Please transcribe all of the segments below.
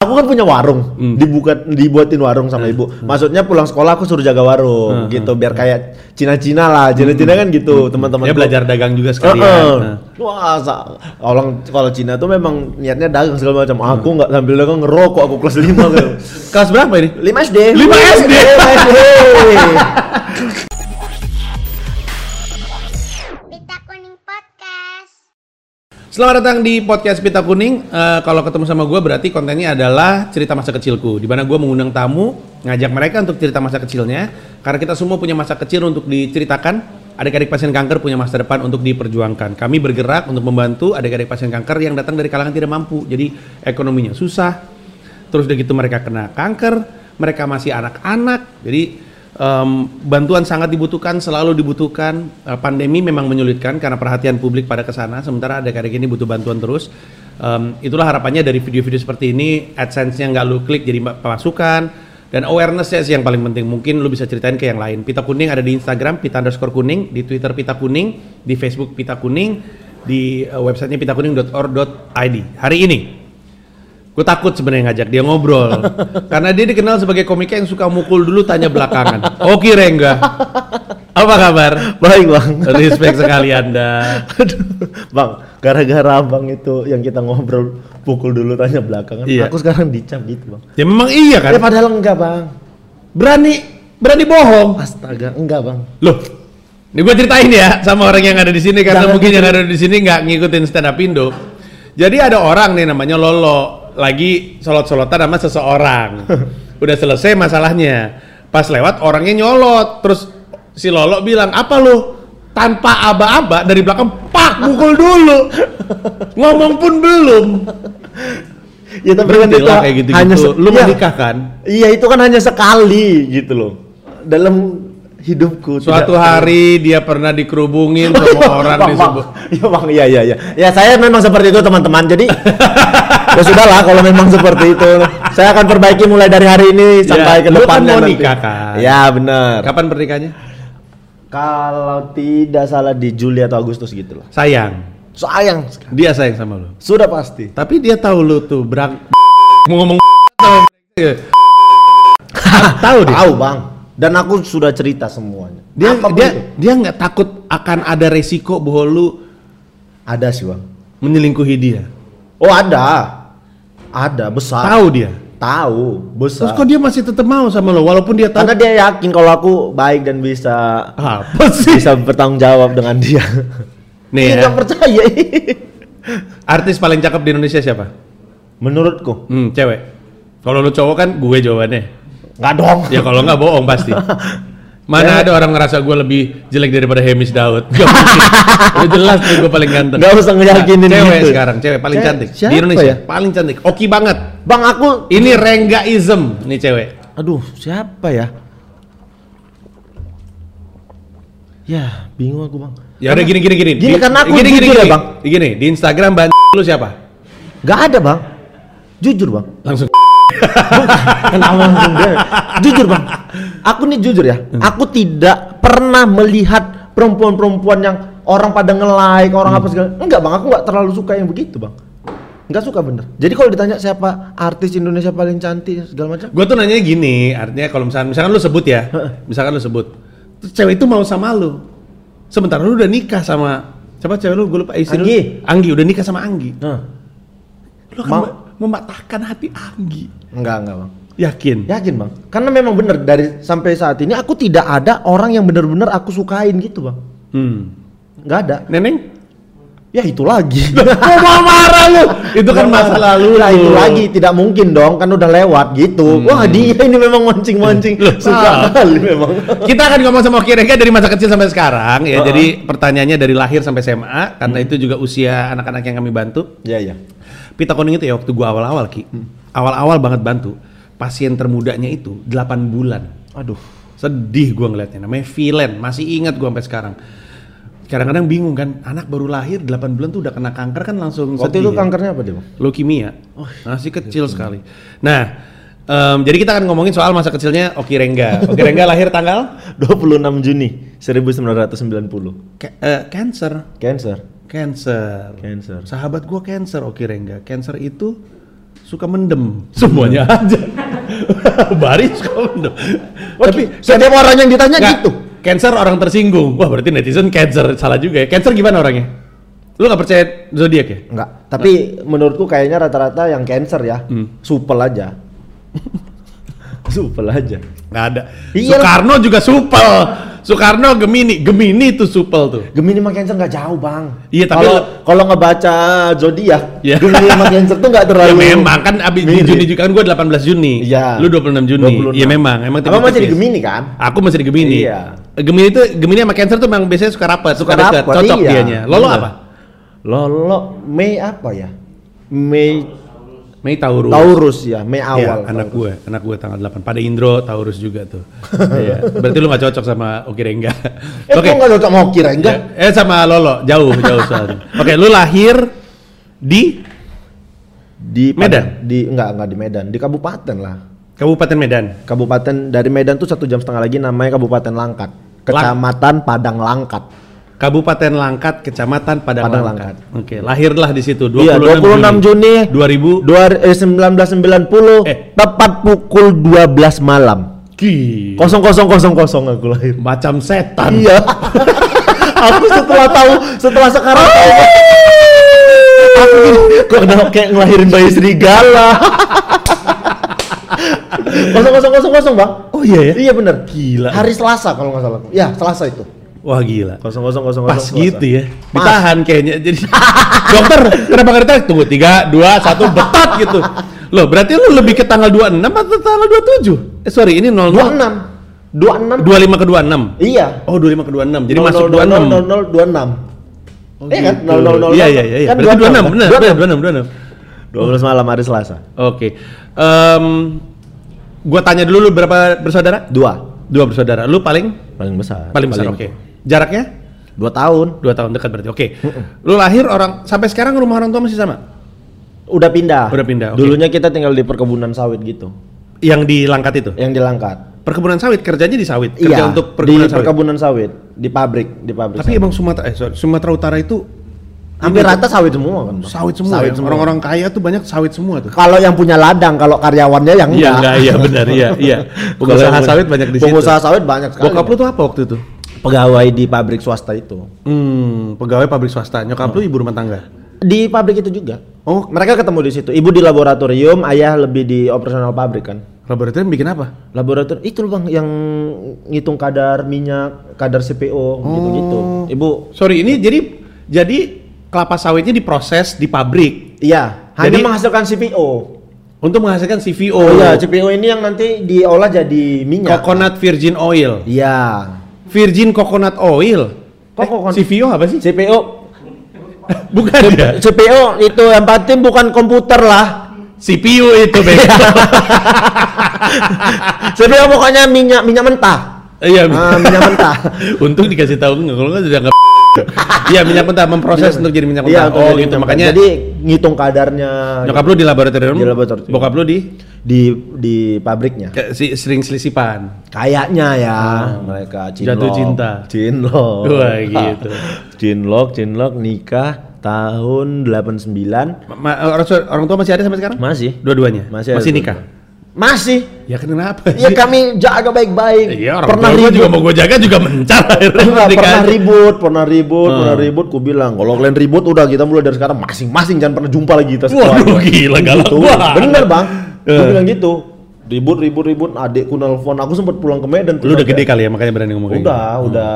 Aku kan punya warung, dibuka dibuatin warung sama ibu. Maksudnya pulang sekolah aku suruh jaga warung gitu biar kayak Cina-Cina lah. Cina-Cina kan gitu, teman-teman. Dia belajar dagang juga sekalian. Heeh. Nah. Wah, orang kalau Cina tuh memang niatnya dagang segala macam. Aku nggak sambil dagang ngerokok aku kelas 5 gitu. Kelas berapa ini? 5 SD. 5 SD. 5 SD. Selamat datang di podcast Pita Kuning. Eh, kalau ketemu sama gue berarti kontennya adalah cerita masa kecilku. Di mana gue mengundang tamu, ngajak mereka untuk cerita masa kecilnya. Karena kita semua punya masa kecil untuk diceritakan. Adik-adik pasien kanker punya masa depan untuk diperjuangkan. Kami bergerak untuk membantu adik-adik pasien kanker yang datang dari kalangan tidak mampu. Jadi ekonominya susah. Terus udah gitu mereka kena kanker. Mereka masih anak-anak. Jadi em, bantuan sangat dibutuhkan, selalu dibutuhkan. Eh, pandemi memang menyulitkan karena perhatian publik pada ke sana. Sementara adik-adik ini butuh bantuan terus. Em, itulah harapannya dari video-video seperti ini. AdSense-nya nggak lu klik jadi ma- pemasukan. Dan awareness-nya sih yang paling penting. Mungkin lu bisa ceritain ke yang lain. Pita Kuning ada di Instagram, pita underscore kuning. Di Twitter Pita Kuning. Di Facebook Pita Kuning. Di eh, websitenya pitakuning.or.id. Hari ini Gue takut sebenarnya ngajak dia ngobrol karena dia dikenal sebagai komika yang suka mukul dulu tanya belakangan. Oke Rengga, apa kabar? Baik, Bang. Respect sekali anda. Aduh, Bang, gara-gara Bang itu yang kita ngobrol pukul dulu tanya belakangan, Iya. aku sekarang dicap gitu, Bang. Ya memang iya kan. Ya padahal enggak, Bang. Berani berani bohong. Astaga, enggak, Bang. Loh, ini gue ceritain ya sama orang yang ada di sini karena Jangan mungkin yang diceritain. ada di sini nggak ngikutin stand up Indo. Jadi ada orang nih namanya Lolo lagi solot-solotan sama seseorang. Udah selesai masalahnya. Pas lewat orangnya nyolot. Terus si Lolo bilang, "Apa lu?" Tanpa aba-aba dari belakang pak mukul dulu. Ngomong pun belum. Ya tapi kan itu kayak gitu-gitu. hanya se- Lu iya. menikah kan? Iya, itu kan hanya sekali gitu loh. Dalam hidupku Suatu tidak- hari dia pernah dikerubungin sama orang bang, di bang. sebuah Iya bang, iya iya iya. Ya saya memang seperti itu teman-teman. Jadi ya sudahlah kalau memang seperti itu. Saya akan perbaiki mulai dari hari ini sampai Ya, ke lu kan depannya mau nanti. nikah kan? Ya benar. Kapan pernikahannya? Kalau tidak salah di Juli atau Agustus gitu loh. Sayang. Sayang sekali. Dia sayang sama lu. Sudah pasti. Tapi dia tahu lu tuh berang mau ngomong tahu dia. Tahu bang. Dan aku sudah cerita semuanya. Dia Apa pun dia itu. dia nggak takut akan ada resiko bahwa lu ada sih bang. menyelingkuhi dia. Oh ada. Ada besar. Tahu dia. Tahu besar. Terus kok dia masih tetap mau sama lu walaupun dia tahu Karena dia yakin kalau aku baik dan bisa apa sih? bisa bertanggung jawab dengan dia. Nih Dia ya. percaya. Artis paling cakep di Indonesia siapa? Menurutku Hmm, cewek. Kalau lu cowok kan gue jawabannya. nggak dong. Ya kalau nggak bohong pasti. Mana ada orang ngerasa gue lebih jelek daripada Hemis Daud? Gak mungkin. Udah jelas nih gue paling ganteng. Nggak usah ngeyakinin Nah, Cewek gitu. sekarang, cewek paling Ce- cantik di Indonesia. ya? Paling cantik. Oki banget. Bang aku. Ini Renggaism nih cewek. Aduh siapa ya? Ya bingung aku bang. Ya udah gini gini gini. Gini, Di- karena aku gini, gini, ya. Bang. Gini, di Instagram ban lu siapa? Gak ada bang. Jujur bang. Langsung Kenapa langsung dia? Jujur bang. Aku nih jujur ya. Hmm. Aku tidak pernah melihat perempuan-perempuan yang orang pada nge-like, orang Hmm. apa segala. Enggak bang. Aku nggak terlalu suka yang begitu bang. Enggak suka bener. Jadi kalau ditanya siapa artis Indonesia paling cantik segala macam. Gue tuh nanya gini, artinya kalau misalkan, misalkan lu sebut ya, misalkan lu sebut, terus cewek itu mau sama lu, sementara lu udah nikah sama siapa cewek lu? Gue lupa istri lu. Anggi. Anggi udah nikah sama Anggi. Nah, Lu akan Mau- mematahkan hati Anggi. enggak enggak bang. Yakin? Yakin bang, karena memang bener dari sampai saat ini aku tidak ada orang yang bener-bener aku sukain gitu bang, Hmm. nggak ada. Neneng? Ya itu lagi. Kok mau marah lu? Itu kan masa lalu Lah itu lagi tidak mungkin dong, kan udah lewat gitu. Wah dia ini memang mancing-mancing, suka kali memang. Kita akan ngomong sama Oki Rengga dari masa kecil sampai sekarang ya. Uh-uh. Jadi pertanyaannya dari lahir sampai SMA karena itu juga usia anak-anak yang kami bantu. Ya ya. Pita kuning itu ya waktu gua awal-awal Ki. Awal-awal banget bantu. Pasien termudanya itu 8 bulan. Aduh. Sedih gua ngeliatnya. Namanya Vilen, masih ingat gua sampai sekarang. Kadang-kadang bingung kan, anak baru lahir 8 bulan tuh udah kena kanker kan langsung Waktu sedih itu ya. kankernya apa dia bang? leukemia. Masih kecil sekali. Nah, em, jadi kita akan ngomongin soal masa kecilnya Oki Rengga. Oki Rengga lahir tanggal 26 Juni 1990. Ca- eh, cancer. Cancer. Cancer. Cancer. Sahabat gua cancer Oki Rengga. Cancer itu suka mendem semuanya aja. Bari suka mendem. Tapi setiap orang yang ditanya Nggak, gitu. Cancer orang tersinggung. Wah, berarti netizen cancer salah juga ya. Cancer gimana orangnya? Lu nggak percaya zodiak ya? Enggak. Tapi menurutku kayaknya rata-rata yang cancer ya, Hmm. supel aja. supel aja. Nggak ada. Iya. Soekarno juga supel. Soekarno Gemini, Gemini itu supel tuh. Gemini sama Cancer nggak jauh bang. Iya, tapi kalau kalau ngebaca zodiak, Iya. Gemini sama Cancer tuh nggak Ya terlalu. memang kan abis di mirip. Juni juga kan gua 18 Juni. Iya. Lu 26 Juni. 26. Iya memang, emang Abang masih di. Gemini kan? Aku masih di Gemini. Iya. Gemini itu Gemini sama Cancer tuh memang biasanya suka rapat, suka, Suka dekat, cocok iya. dianya. Lolo Bener. apa? Lolo Mei apa ya? Mei Mei Taurus. Taurus ya, Mei Iya, awal. anak gue, anak gue tanggal 8. Pada Indro Taurus juga tuh. Iya. Berarti lu gak cocok sama Oki Rengga. Eh, Oke. kok nggak cocok mau kira enggak? Eh sama Lolo, jauh, jauh soalnya. Oke, lu lahir di Di Medan? Di enggak enggak di Medan, di kabupaten lah. Kabupaten Medan. Kabupaten dari Medan tuh satu jam setengah lagi namanya Kabupaten Langkat, Kecamatan Padang Langkat. Kabupaten Langkat, Kecamatan Padang, Padang Langkat. Oke, lahirlah di situ 26, Iya, 26 Juni 2000. dua, eh, 1990 Eh. tepat pukul 12 malam. Gila. Kosong kosong kosong kosong aku lahir. Macam setan. Iya. aku setelah tahu, setelah sekarang tahu. aku gini, kok kenapa kayak ngelahirin bayi serigala. kosong kosong kosong kosong bang. Oh iya ya? Iya bener. Gila. Hari Selasa kalau nggak salah. Ya Selasa itu. Wah gila. Kosong kosong kosong Pas kosong, gitu Selasa. ya. Pas. Ditahan kayaknya. Jadi dokter kenapa nggak ditahan? Tunggu 3 2 1 betat gitu. Loh, berarti lu lebih ke tanggal 26 atau tanggal 27? Eh sorry, ini 00 26 26 25 ke 26. Iya. Oh, 25 ke 26. Jadi 00, masuk 26. 00, 26. Iya kan? 00, 00. Iya iya iya. iya. Kan Berarti 26 kan? benar. 26. 26 26. 12 malam hari Selasa. Oke. Em gua tanya dulu lu berapa bersaudara? Dua. Dua bersaudara. Lu paling Paling besar. paling besar. Oke. Jaraknya? Dua tahun. Dua tahun dekat berarti. Oke. Lu lahir orang sampai sekarang rumah orang tua masih sama? Udah pindah. Udah pindah, oke. Dulunya kita tinggal di perkebunan sawit gitu. Yang di Langkat itu? Yang di Langkat. Perkebunan sawit kerjanya di sawit. Kerja iya. untuk di perkebunan sawit. perkebunan sawit, di pabrik, di pabrik. Tapi sawit. emang Sumatera eh sorry, Sumatera Utara itu hampir rata sawit semua kan. Sawit semua. Sawit ya? Orang-orang kaya tuh banyak sawit semua tuh. Kalau yang punya ladang, kalau karyawannya yang Iya enggak. enggak, iya benar, iya, iya. Pengusaha sawit banyak di situ. Pengusaha sawit banyak sekali. Bokap lu tuh apa waktu itu? Pegawai di pabrik swasta itu. Hmm, pegawai pabrik swasta. Nyokap lu ibu rumah tangga. Di pabrik itu juga. Oh, Mereka ketemu di situ. Ibu di laboratorium, ayah lebih di operasional pabrik kan. laboratorium bikin apa? Laboratorium itu bang yang ngitung kadar minyak, kadar CPO gitu-gitu. Ibu, Sorry, ini jadi jadi kelapa sawitnya diproses di pabrik iya, hanya Jadi- menghasilkan CPO. untuk menghasilkan CVO. Oh, iya, CPO ini yang nanti diolah jadi minyak. Coconut virgin oil. Iya. Virgin coconut oil. Kok Eh, coconut- CVO apa sih? CPO, Bukan ya? CPO itu yang penting bukan komputer lah. CPU itu, Beb. CPO pokoknya minyak minyak mentah. Iya, Ah, minyak mentah. Untung dikasih tahu nggak kalau nggak sudah nggak. Iya minyak mentah memproses untuk jadi minyak mentah. Iya, untuk oh jadi gitu minyak makanya. Jadi ngitung kadarnya nyokap lu di laboratorium, Di laboratorium. bokap lu di di di pabriknya. kayak si, sering selisipan. Kayaknya ya mereka cinlok. Jatuh cinta. Cinlok. Wah, gitu. cinlok, cinlok nikah tahun 89 Ma- orang, orang tua masih ada sampai sekarang? masih. Dua-duanya. Masih Masih nikah. Masih. Ya kenapa Ya kami jaga baik-baik. Iya orang pernah ribut. juga mau gue jaga juga mencar. Enggak, pernah ribut, pernah ribut, Hmm. pernah ribut. Ku bilang, kalau kalian ribut udah kita mulai dari sekarang masing-masing jangan pernah jumpa lagi kita Waduh, gila, galak Gitu. Bener bang, gue Eh. bilang gitu. Ribut, ribut, ribut. Adikku nelfon, aku sempat pulang ke Medan. Lu udah gede kali ya makanya berani ngomong kayak gitu. Udah, udah,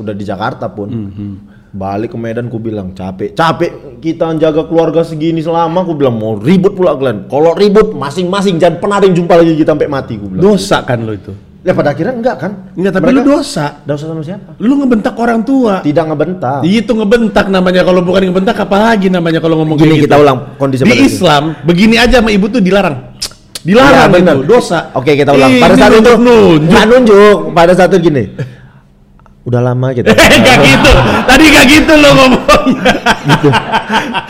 udah di Jakarta pun. Hmm, Balik ke Medan, ku bilang capek, capek kita jaga keluarga segini selama. Ku bilang mau ribut pula kalian. Kalau ribut masing-masing jangan pernah ada yang jumpa lagi kita sampai mati. Ku bilang. Dosa kan lo itu. Ya pada akhirnya enggak kan? Enggak, tapi lu dosa. Dosa sama siapa? Lu ngebentak orang tua. Tidak ngebentak. Itu ngebentak namanya kalau bukan ngebentak apalagi namanya kalau ngomong Gini kayak kita gitu. ulang kondisi Di. Islam begini aja sama ibu tuh dilarang. Dilarang Ya, bener. itu dosa. Oke kita ulang. Pada ini saat itu nunjuk. nggak nunjuk. Pada saat itu gini. Udah lama kita. Enggak gitu. Tadi enggak gitu lo ngomongnya. gitu.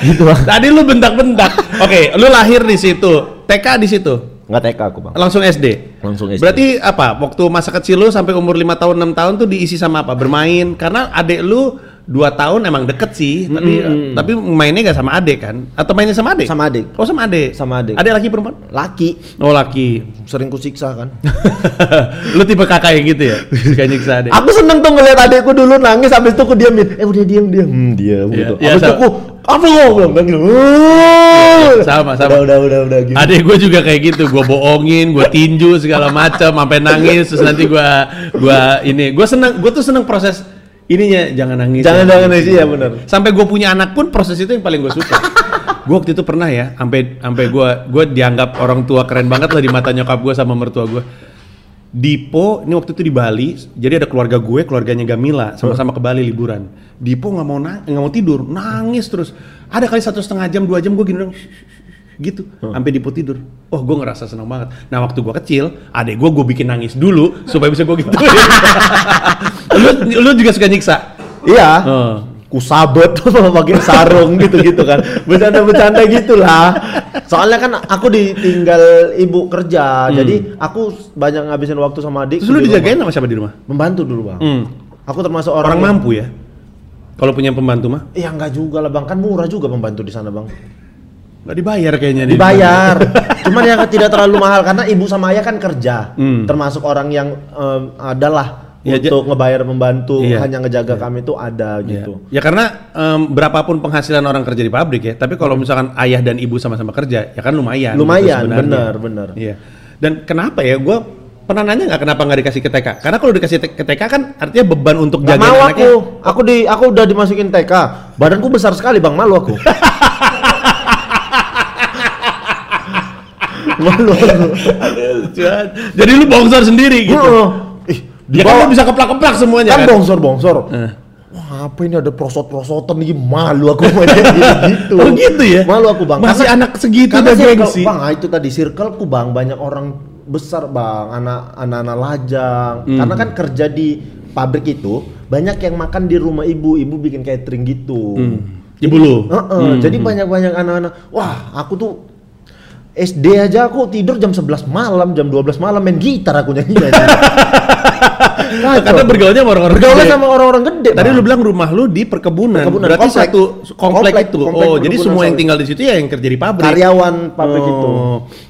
gitu. Tadi lu bentak-bentak. Oke, lu lahir di situ. TK di situ. Nggak TK aku bang. Langsung SD. Langsung SD. Berarti apa? Waktu masa kecil lu sampai umur 5 tahun 6 tahun tuh diisi sama apa? Bermain. Karena adek lu dua tahun emang deket sih, tapi tapi mainnya gak sama adek kan? Atau mainnya sama adek? Sama adik. Oh sama adek. Sama adik. Adek laki perempuan? Laki. Oh laki. Sering kusiksa kan. Lu tipe kakak yang gitu ya? Suka nyiksa adek. Aku seneng tuh ngeliat adekku dulu nangis habis itu aku diamin. Eh udah diam diam. Hmm, diam Iya, gitu. iya, habis itu sama. aku apa bilang bilang gitu. "Wuh." Sama sama. Udah udah udah udah gitu. Adek gue juga kayak gitu, gue bohongin, gue tinju segala macam, sampai nangis, terus nanti gue gua ini, gue seneng, gue tuh seneng proses ininya, jangan nangis. Jangan jangan sih ya benar. Sampai gue punya anak pun proses itu yang paling gue suka. gue waktu itu pernah ya, sampai sampai gue gue dianggap orang tua keren banget lah di mata nyokap gue sama mertua gue. Dipo, ini waktu itu di Bali, jadi ada keluarga gue, keluarganya Gamila, sama-sama ke Bali liburan. Dipo nggak mau na- nggak mau tidur, nangis terus. Ada kali satu setengah jam, dua jam gue gini dong, gitu, sampai Dipo tidur. Oh, gue ngerasa senang banget. Nah, waktu gue kecil, adek gue gue bikin nangis dulu supaya bisa gue gitu. lu, lu juga suka nyiksa? Iya. Oh. Ku sabet pakai sarung gitu-gitu kan. Bercanda-bercanda gitulah. Soalnya kan aku ditinggal ibu kerja, jadi aku banyak ngabisin waktu sama adik. Terus lu dijagain sama siapa di rumah? Membantu dulu bang. Hmm. Aku termasuk Orang orang, mampu ya? Kalau punya pembantu mah? Iya enggak juga lah bang, kan murah juga membantu di sana bang. Nggak dibayar kayaknya. di- Dibayar. Cuman yang tidak terlalu mahal karena ibu sama ayah kan kerja. Hmm. Termasuk orang yang em, adalah Ya, untuk ngebayar pembantu, Iya. hanya ngejaga kami itu ada Ya. gitu. Ya karena em, berapapun penghasilan orang kerja di pabrik ya, tapi kalau misalkan ayah dan ibu sama-sama kerja, ya kan lumayan. Lumayan, gitu benar, benar. Iya. Dan kenapa ya? Gue pernah nanya nggak kenapa nggak dikasih ke TK? Karena kalau dikasih ke TK kan artinya beban untuk jaga mau anaknya. aku, aku di aku udah dimasukin TK. Badanku besar sekali bang, malu aku. malu Jadi lu bongsor sendiri gitu. Oh, Dia di kan bawah lu bisa keplak-keplak semuanya kan kan. bongsor bongsor. Eh. Wah apa ini ada prosot-prosotan nih malu aku main gitu. Oh gitu ya? Malu aku bang. Masih anak segitu karena udah gengsi. Bang, itu tadi circleku bang banyak orang besar bang, anak anak lajang. Hmm. Karena kan kerja di pabrik itu banyak yang makan di rumah ibu, ibu bikin catering gitu. Ibu lu. Heeh, Jadi banyak-banyak anak-anak. Wah, aku tuh SD aja aku tidur jam 11 malam, jam 12 malam main gitar aku nyanyi. Kacau. Karena bergaulnya sama orang-orang Bergaulnya sama orang-orang gede. Tadi lu bilang rumah lu di perkebunan. Perkebunan, Berarti komplek. satu komplek, Komplek, itu. komplek oh, jadi semua yang tinggal di situ ya yang kerja di pabrik. karyawan pabrik oh. itu.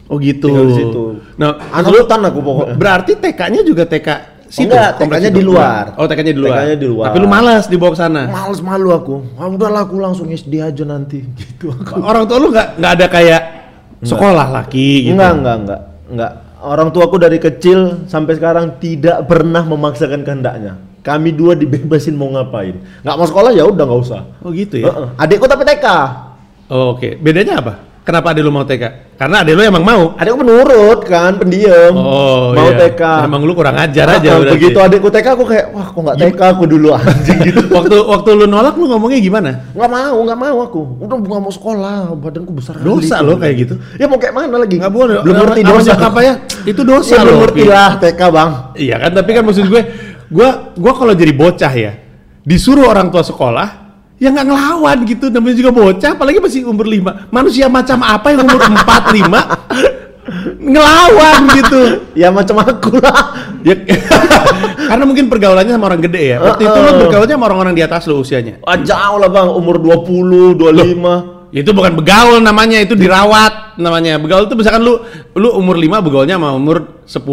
Oh gitu. Tinggal di situ. Nah, Anak hutan aku pokoknya. Berarti TK-nya juga TK situ. Enggak, TK-nya situ? di luar. Oh, TK-nya di luar. TK-nya di luar. Tapi lu malas dibawa ke sana. Males malu aku. Ah, udahlah aku langsung SD aja nanti gitu aku. Orang tua lu nggak nggak ada kayak sekolah laki gitu. Enggak, enggak, enggak. Enggak. Orang tuaku dari kecil sampai sekarang tidak pernah memaksakan kehendaknya. Kami dua dibebasin mau ngapain. Nggak mau sekolah ya udah nggak usah. Oh gitu ya. Heeh. Adikku tapi TK. Oh, Oke, bedanya apa? Kenapa adek lu mau TK? Karena adek lu emang mau. Adikku penurut kan, pendiam. Oh, mau iya. TK. Emang lu kurang ajar aja Heeh, berarti. Begitu adikku TK aku kayak wah kok nggak TK aku dulu anjing gitu. waktu waktu lu nolak lu ngomongnya gimana? Nggak mau, nggak mau aku. Udah nggak mau sekolah, badanku besar kali. Dosa Aku lo kayak gitu. Ya mau kayak mana lagi? Nggak boleh. Belum ngerti dosa. apa ya? Itu dosa Ya, belum ngerti lah TK bang. Iya kan, tapi kan maksud gue, gue gue kalau jadi bocah ya, disuruh orang tua sekolah, ya nggak ngelawan gitu, namanya juga bocah, apalagi masih umur 5 Manusia macam apa yang umur 4 5 ngelawan gitu. Ya macam aku lah. Ya, karena mungkin pergaulannya sama orang gede ya. Waktu itu lo bergaulnya sama orang-orang di atas lo usianya. Ah, jauh lah bang, umur 20, 25. Itu bukan begaul namanya, itu dirawat namanya. Begaul itu misalkan lu lu umur 5 begaulnya sama umur 10,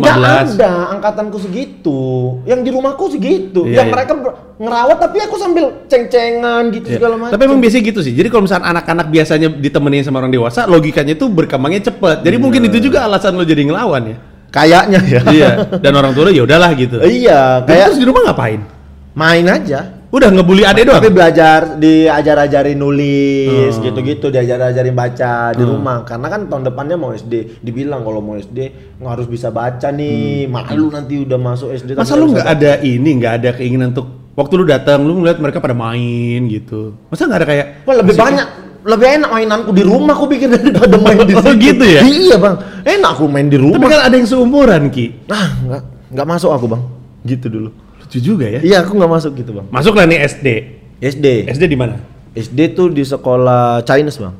15. Nggak ada, angkatanku segitu. Yang di rumahku segitu. Iya, yang iya. mereka ngerawat tapi aku sambil ceng-cengan gitu Iya. segala macam. Tapi emang biasanya gitu sih. Jadi kalau misalnya anak-anak biasanya ditemenin sama orang dewasa, logikanya tuh berkembangnya cepet. Jadi mungkin itu juga alasan lo jadi ngelawan ya. kayaknya ya. iya. Dan orang tua ya udahlah gitu. iya, Jadi kayak terus di rumah ngapain? main aja. Udah ngebully adek doang. Tapi belajar diajar-ajarin nulis Hmm. gitu-gitu, diajar-ajarin baca di rumah. Karena kan tahun depannya mau SD, dibilang kalau mau SD nggak harus bisa baca nih, malu nanti udah masuk SD. Hmm. tapi Masa lu nggak ada ini, nggak ada keinginan untuk waktu lu datang lu ngeliat mereka pada main gitu. Masa nggak ada kayak Wah, lebih banyak lebih enak mainanku di rumah aku pikir daripada main di Oh, situ. gitu ya? Iya, Bang. Enak aku main di Tapi rumah. kan ada yang seumuran Ki. Nah, nggak nggak masuk aku, Bang. Gitu dulu. Lucu juga ya. Iya, aku nggak masuk gitu, Bang. Masuk lah nih SD. SD. SD di mana? SD tuh di sekolah Chinese, Bang.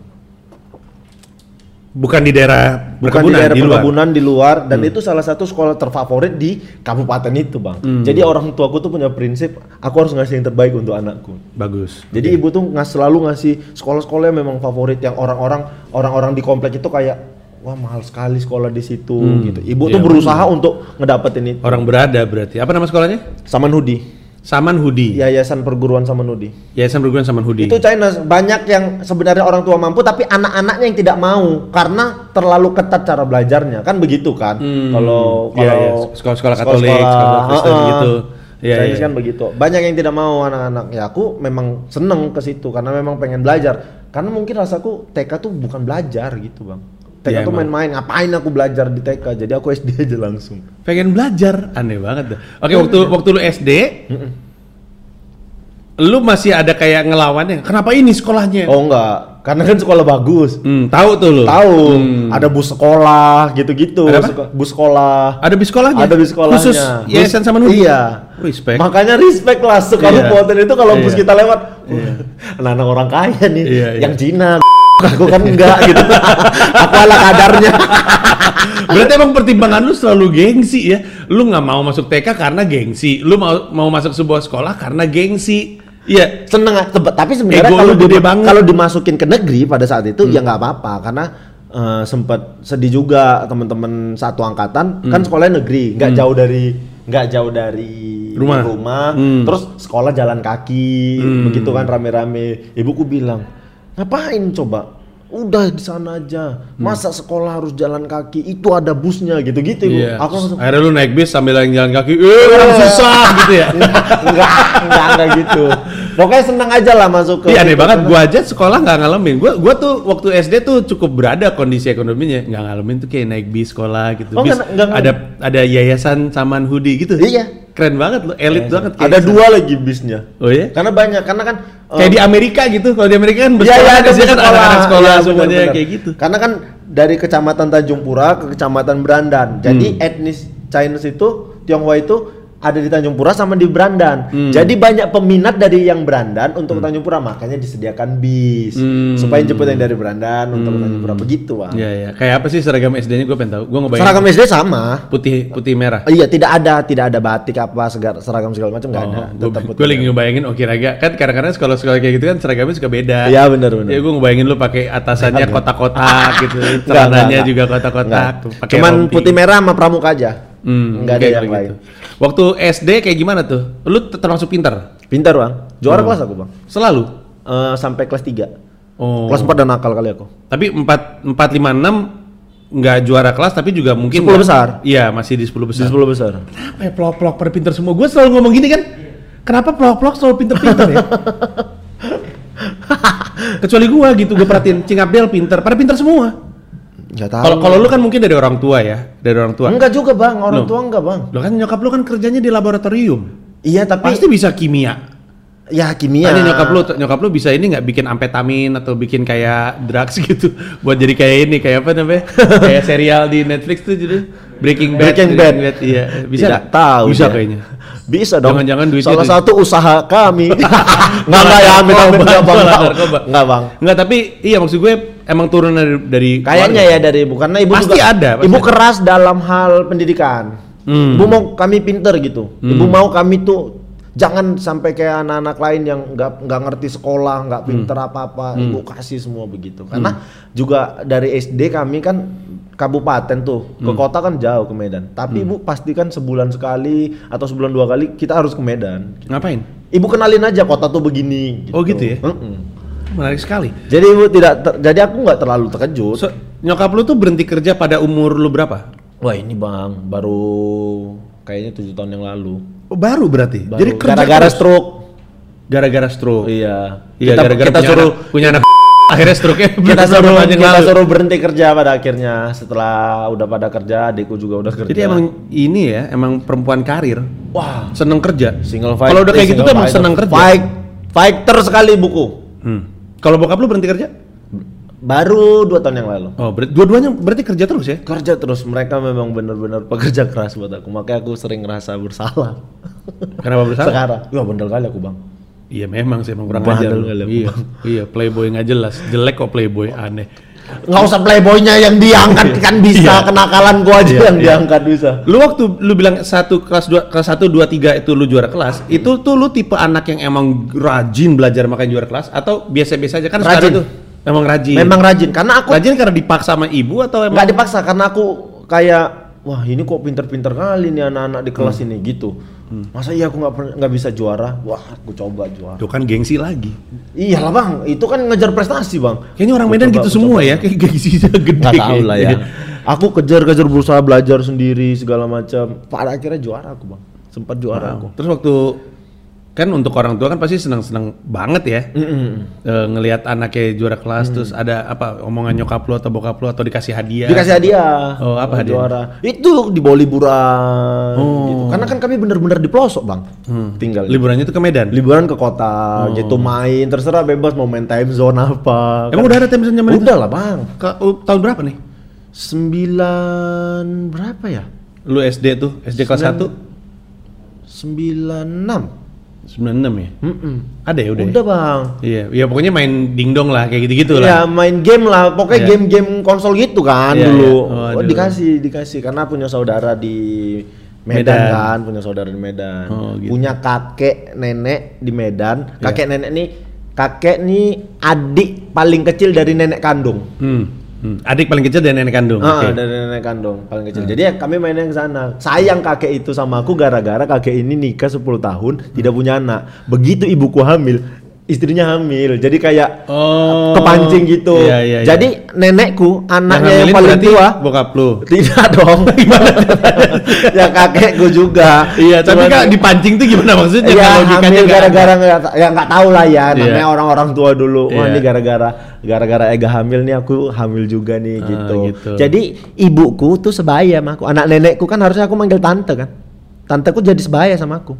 Bukan di daerah bukan di daerah di luar. Hmm. perkebunan di luar dan itu salah satu sekolah terfavorit di kabupaten itu bang jadi orang tuaku tuh punya prinsip aku harus ngasih yang terbaik untuk anakku Bagus. jadi ibu tuh ngas selalu ngasih sekolah-sekolah yang memang favorit yang orang-orang orang-orang di komplek itu kayak wah mahal sekali sekolah di situ gitu ibu Iya, tuh berusaha untuk ngedapetin itu Orang berada berarti. Apa nama sekolahnya? Saman Hudi Saman Hudi. Yayasan Perguruan Saman Hudi Yayasan Perguruan Saman Hudi. itu China banyak yang sebenarnya orang tua mampu tapi anak-anaknya yang tidak mau karena terlalu ketat cara belajarnya kan begitu kan kalau Iya, kalau iya. Sekolah-sekolah Katolik, sekolah Kristen heeh. gitu. Iya, Chinese iya. kan begitu banyak yang tidak mau anak-anak ya aku memang seneng ke situ karena memang pengen belajar karena mungkin rasaku TK tuh bukan belajar gitu bang TK Iya, tuh main-main ngapain aku belajar di TK jadi aku SD aja langsung Pengen belajar, aneh banget. dah. Oke, waktu waktu lu SD, lu masih ada kayak ngelawannya. Kenapa ini sekolahnya? oh enggak karena kan sekolah bagus Hmm, tahu tuh lu. tahu Hmm. ada bus sekolah gitu-gitu Ada apa? Bus sekolah Ada bis sekolahnya. Ada di sekolahnya. Khusus Yayasan Saman Hudi. Iya. Respect. Makanya respect lah sekabupaten itu kalau bus Iya. kita lewat, anak-anak orang kaya nih, Iya, iya. yang Cina, aku kan enggak gitu. aku ala kadarnya. Berarti emang pertimbangan lu selalu gengsi ya. Lu nggak mau masuk TK karena gengsi. Lu mau mau masuk sebuah sekolah karena gengsi. Iya. Seneng, tebe- tapi sebenarnya Ego kalau gede banget. kalau dimasukin ke negeri pada saat itu ya nggak apa-apa. Karena eh, sempat sedih juga teman-teman satu angkatan. Kan sekolahnya negeri, nggak jauh dari nggak jauh dari Rumah. Hmm. terus sekolah jalan kaki begitu kan rame-rame. Ibuku bilang ngapain coba? Udah di sana aja. Masa sekolah harus jalan kaki? Itu ada busnya gitu-gitu ibu. Iya. aku langsung Akhirnya lu naik bis sambil jalan kaki. Eh, orang susah gitu ya. enggak enggak enggak, enggak gitu pokoknya seneng aja lah masuk ke Iya aneh banget, gua aja sekolah nggak ngalamin. Gua gua tuh waktu SD tuh cukup berada kondisi ekonominya, nggak ngalamin tuh kayak naik bis sekolah gitu. Oh, bis nggak- nggak ada ada yayasan Saman Hudi gitu. Iya. Keren banget lu, elit banget. kayak ada yayasan. dua lagi bisnya Oh iya? karena banyak karena kan eh, Kayak di Amerika gitu. Kalau di Amerika kan bus Iya, sekolah, iya, ada biasanya kan anak-anak sekolah Iya, semuanya benar-benar. kayak gitu. Karena kan dari kecamatan Tanjung Pura ke kecamatan Brandan. Jadi Hmm. etnis Chinese itu Tionghoa itu ada di Tanjung Pura sama di Brandan. Hmm. Jadi banyak peminat dari yang Brandan untuk ke Tanjung Pura, makanya disediakan bis Hmm. supaya jemput yang dari Brandan untuk ke Tanjung Pura begitu, Bang. Iya iya. Kayak apa sih seragam SD-nya gue pengen tahu. Gue ngebayang Seragam SD sama. putih putih merah. Iya, tidak ada tidak ada batik apa segar, seragam segala macam nggak ada. gue Tetap putih Oh, lagi ngebayangin Oki Raga kan kadang-kadang sekolah-sekolah kayak gitu kan seragamnya suka beda. Iya, benar, benar. Ya gue ngebayangin lu pakai atasannya kotak-kotak gitu, Enggak, celananya enggak, juga enggak. kotak-kotak, Enggak. Cuman rompi. putih merah sama pramuka aja. Hmm, Enggak ada yang gitu. lain. Waktu SD kayak gimana tuh? Lu termasuk pintar? Pintar, Bang. Juara Hmm. kelas aku, Bang. Selalu. Eh, sampai kelas 3. Oh. Kelas 4 dan nakal kali aku. Tapi 4 4 5 6 nggak juara kelas tapi juga mungkin 10 nggak- besar. Iya, masih di 10 Di besar. 10 besar. Kenapa ya pelok-pelok pada pintar semua? Gue selalu ngomong gini kan. Kenapa pelok-pelok selalu pintar-pintar ya? Kecuali gua gitu, gue perhatiin Cing Abdel pintar, pada pintar semua. Enggak tahu. Kalau kalau lu kan mungkin dari orang tua ya, dari orang tua. enggak juga, Bang. Orang Loh. tua enggak, Bang. Lo kan nyokap lu kan kerjanya di laboratorium. Iya, tapi Pasti bisa kimia. ya kimia. Tanya nyokap lu, nyokap lu bisa ini nggak bikin amfetamin atau bikin kayak drugs gitu buat jadi kayak ini kayak apa namanya? kayak serial di Netflix tuh jadi Breaking Bad. Breaking Bad. Iya, bisa Tidak nggak? tahu Bisa dia. kayaknya. Bisa dong. Jangan-jangan duitnya Salah tuh- satu usaha kami. Enggak enggak ya, amit amit Narkoba, enggak, Bang. Enggak, Bang. Enggak, tapi iya maksud gue emang turun dari, dari Kayaknya keluarga. ya dari ibu karena ibu Pasti juga ada, pasti ibu ada. keras dalam hal pendidikan. Hmm. Ibu mau kami pinter gitu. Ibu mau kami tuh jangan sampai kayak anak-anak lain yang nggak nggak ngerti sekolah, nggak Hmm. pinter apa-apa. Ibu kasih semua begitu. Karena juga dari SD kami kan kabupaten tuh ke Hmm. kota kan jauh ke Medan. Tapi ibu pastikan sebulan sekali atau sebulan dua kali kita harus ke Medan. Ngapain? Ibu kenalin aja kota tuh begini. Oh, gitu ya? Mm-mm. Menarik sekali. Jadi ibu tidak, ter- jadi aku nggak terlalu terkejut. So, nyokap lu tuh berhenti kerja pada umur lu berapa? Wah ini bang, baru kayaknya tujuh tahun yang lalu. Oh, baru berarti. Baru. Jadi kerja gara-gara stroke. gara-gara stroke. Iya. Iya, kita, gara-gara kita punya suruh anak, punya anak akhirnya stroke-nya kita suruh kita lalu. suruh berhenti kerja pada akhirnya setelah udah pada kerja, adikku juga udah kerja. Jadi emang ini ya, emang perempuan karir. wah Seneng kerja. single fight. Kalau udah kayak gitu tuh emang seneng kerja. Fight, fighter sekali buku. Hmm. Kalau bokap lu berhenti kerja? Baru dua tahun yang lalu. Oh, ber- dua-duanya berarti kerja terus ya? Kerja terus mereka memang benar-benar pekerja keras buat aku. Makanya aku sering ngerasa bersalah. Kenapa bersalah? Sekarang, ya bener kali aku bang. Iya memang sih emang kurang Bandel ajar. Iya, iya playboy nggak jelas. Jelek kok playboy aneh. Nggak usah playboynya yang diangkat kan bisa Iya. kenakalan gua aja Iya, yang iya. diangkat bisa Lu waktu lu bilang satu kelas dua kelas satu dua tiga itu lu juara kelas, itu tuh lu tipe anak yang emang rajin belajar makanya juara kelas atau biasa-biasa aja kan Rajin. sekarang tuh emang rajin. memang rajin karena aku rajin karena dipaksa sama ibu atau emang nggak dipaksa karena aku kayak wah ini kok pinter-pinter kali nih anak-anak di kelas ini gitu masa iya aku nggak bisa juara? Wah aku coba juara. Tuh kan gengsi lagi. iyalah bang. Itu kan ngejar prestasi bang. Kayaknya orang Aku Medan coba, gitu semua coba. ya, kayak gengsinya gede. nggak tahu lah ya. Kayaknya. aku kejar-kejar berusaha belajar sendiri segala macam. Pada akhirnya juara aku bang. Sempat juara aku. Terus waktu kan untuk orang tua kan pasti senang-senang banget ya. Mm-mm. Eh, ngelihat anaknya juara kelas terus ada apa omongan nyokap lu atau bokap lu atau dikasih hadiah. dikasih hadiah Oh, apa hadiah? juara itu di bawah liburan Oh. gitu karena kan kami bener-bener di pelosok bang tinggal Liburannya tuh ke Medan. liburan ke kota gitu main terserah bebas mau main time zone apa Emang udah ada time zone itu? udah lah bang Ke- oh, tahun berapa nih? sembilan berapa ya Lu SD tuh, SD kelas 1? sembilan enam 96 ya? Mm-mm. Ada ya udah. ya? udah bang Iya, ya pokoknya main dingdong lah kayak gitu-gitu lah. main game lah, pokoknya Iya. game-game konsol gitu kan Iya, dulu. iya. Oh, Oh, dikasih, dikasih karena punya saudara di Medan, Medan. kan, punya saudara di Medan. Oh, gitu. Punya kakek nenek di Medan. Iya. Kakek nenek nih, kakek nih adik paling kecil dari nenek kandung. Hmm. Hmm. Adik paling kecil dan nenek kandung. Ah, Oke. dari nenek kandung paling kecil. Jadi ya kami mainnya ke sana. Sayang kakek itu sama aku gara-gara kakek ini nikah 10 tahun tidak punya anak. Begitu ibuku hamil, istrinya hamil. Jadi kayak Oh. kepancing gitu. Iya, iya, iya. Jadi nenekku anaknya yang, hamilin paling tua. bokap lu. Tidak dong. ya kakekku juga. Iya, tapi kak dipancing tuh gimana maksudnya? Iya, logikanya hamil gara-gara nggak ya nggak tahu lah ya Iya. namanya orang-orang tua dulu. Wah, Iya. ini gara-gara gara-gara Ega hamil nih aku hamil juga nih Ah, gitu. gitu. Jadi ibuku tuh sebaya sama aku. Anak nenekku kan harusnya aku manggil tante kan. Tanteku jadi sebaya sama aku.